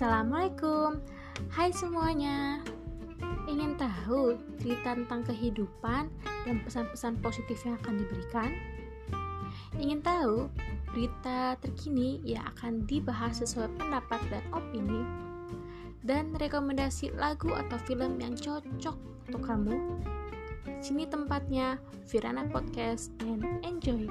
Assalamualaikum Hai semuanya Ingin tahu cerita tentang kehidupan dan pesan-pesan positif yang akan diberikan? Ingin tahu berita terkini yang akan dibahas sesuai pendapat dan opini? Dan rekomendasi lagu atau film yang cocok untuk kamu? Sini tempatnya, Virana Podcast, and enjoy!